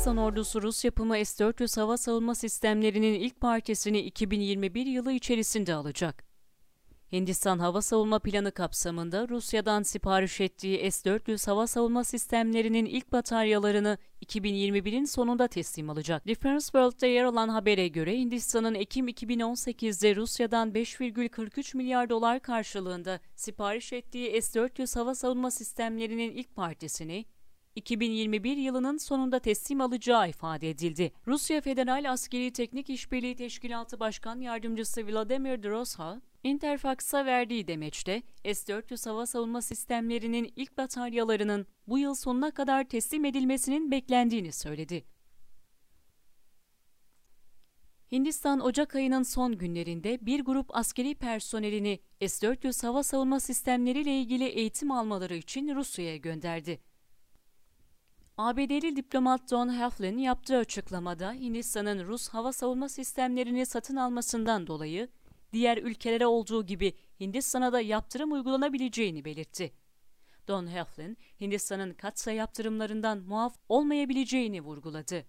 Hindistan ordusu Rus yapımı S-400 hava savunma sistemlerinin ilk partisini 2021 yılı içerisinde alacak. Hindistan hava savunma planı kapsamında Rusya'dan sipariş ettiği S-400 hava savunma sistemlerinin ilk bataryalarını 2021'in sonunda teslim alacak. Defense World'da yer alan habere göre Hindistan'ın Ekim 2018'de Rusya'dan 5,43 milyar dolar karşılığında sipariş ettiği S-400 hava savunma sistemlerinin ilk partisini 2021 yılının sonunda teslim alacağı ifade edildi. Rusya Federal Askeri Teknik İşbirliği Teşkilatı Başkan Yardımcısı Vladimir Drozha, Interfax'a verdiği demeçte S-400 hava savunma sistemlerinin ilk bataryalarının bu yıl sonuna kadar teslim edilmesinin beklendiğini söyledi. Hindistan Ocak ayının son günlerinde bir grup askeri personelini S-400 hava savunma sistemleriyle ilgili eğitim almaları için Rusya'ya gönderdi. ABD'li diplomat Don Heflin yaptığı açıklamada Hindistan'ın Rus hava savunma sistemlerini satın almasından dolayı diğer ülkelere olduğu gibi Hindistan'a da yaptırım uygulanabileceğini belirtti. Don Heflin, Hindistan'ın katsa yaptırımlarından muaf olmayabileceğini vurguladı.